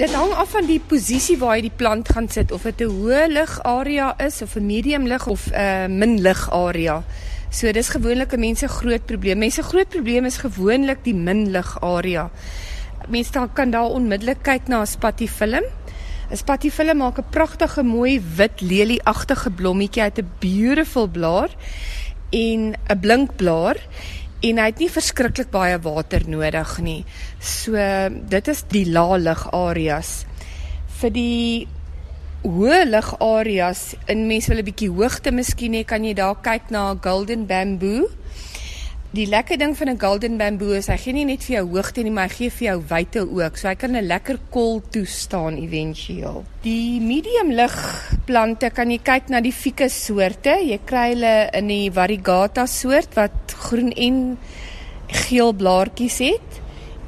Dit hang af van die posisie waar jy die plant gaan sit of dit 'n hoë lig area is of 'n medium lig of 'n uh, min lig area. So dis gewoonlik 'n mense groot probleem. Mense groot probleem is gewoonlik die min lig area. Mense dan kan daar onmiddellik kyk na 'n spatifilm. 'n Spatifilm maak 'n pragtige mooi wit lelieagtige blommetjie uit 'n beautiful blaar en 'n blink blaar en hy het nie verskriklik baie water nodig nie. So dit is die lae lig areas. Vir die hoë lig areas in mense wil 'n bietjie hoogte miskien hê, kan jy daar kyk na golden bamboo. Die lekker ding van 'n golden bamboo is hy gee nie net vir jou hoogte nie, maar hy gee vir jou wyte ook. So hy kan 'n lekker kol toestaan éventueel. Die medium lig plante kan jy kyk na die ficus soorte. Jy kry hulle in die variegata soort wat groen en geel blaartjies het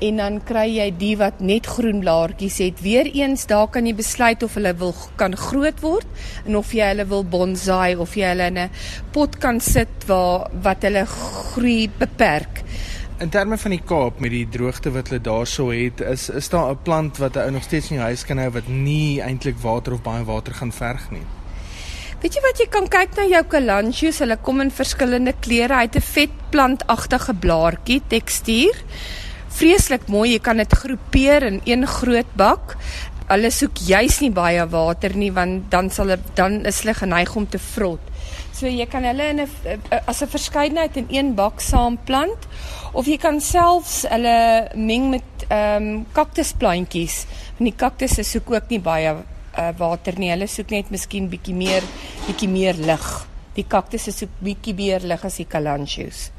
en dan kry jy die wat net groen blaartjies het. Weereens daar kan jy besluit of hulle wil kan groot word en of jy hulle wil bonsai of jy hulle in 'n pot kan sit waar wat hulle groei beperk. In terme van die Kaap met die droogte wat hulle daarso het, is is daar 'n plant wat 'n ou nog steeds in die huis kan hou wat nie eintlik water of baie water gaan verg nie. Weet jy wat jy kan kyk na jou kalanchoes, hulle kom in verskillende kleure. Hy het 'n vet plantagtige blaartjie tekstuur vreeslik mooi. Jy kan dit groepeer in een groot bak. Hulle soek juis nie baie water nie want dan sal hulle dan is hulle geneig om te vrot. So jy kan hulle in 'n as 'n verskeidenheid in een bak saam plant of jy kan selfs hulle meng met ehm um, kaktusplantjies. Want die kaktusse soek ook nie baie uh, water nie. Hulle soek net miskien bietjie meer bietjie meer lig. Die kaktusse soek bietjie meer lig as die kalanchoes.